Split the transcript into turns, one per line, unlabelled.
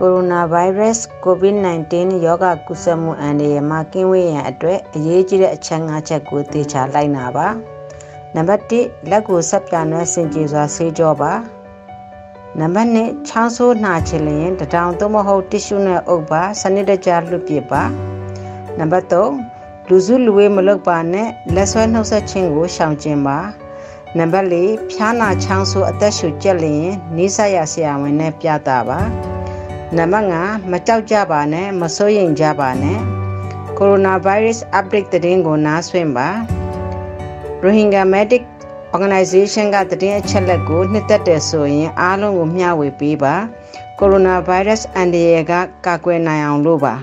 ကိုရိုနာဗိုင်းရပ်စ် COVID-19 ရောဂါကူးစက်မှုအန္တရာယ်မှကင်းဝေးရန်အတွက်အရေးကြီးတဲ့အချက်၅ချက်ကိုသေချာလိုက်နာပါ။နံပါတ်1လက်ကိုဆက်ပြနွယ်စင်ကြယ်စွာဆေးကြောပါ။နံပါတ်2ချောင်းဆိုးနှာချင်လျင်တထောင်သို့မဟုတ်တစ်ရှူနဲ့အုပ်ပါစနစ်တကျလွတ်ပစ်ပါ။နံပါတ်3လူစုလူဝေးမလုပ်ပါနဲ့လက်ဆွဲနှုတ်ဆက်ခြင်းကိုရှောင်ကျဉ်ပါ။နံပါတ်4ဖျားနာချောင်းဆိုးအသက်ရှူကျက်လျင်နီးစပ်ရဆရာဝန်နဲ့ပြတာပါ။ နံပါတ်5မကြောက်ကြပါနဲ့မစိုးရိမ်ကြပါနဲ့ကိုရိုနာဗိုင်းရပ်စ် update သတင်းကိုနားဆွင့်ပါ Rohingya Medic Organization ကသတင်းအချက်လက်ကိုနှစ်သက်တယ်ဆိုရင်အားလုံးကိုမျှဝေပေးပါကိုရိုနာဗိုင်းရပ်စ်အန္တရာယ်ကကာကွယ်နိုင်အောင်လို့ပါ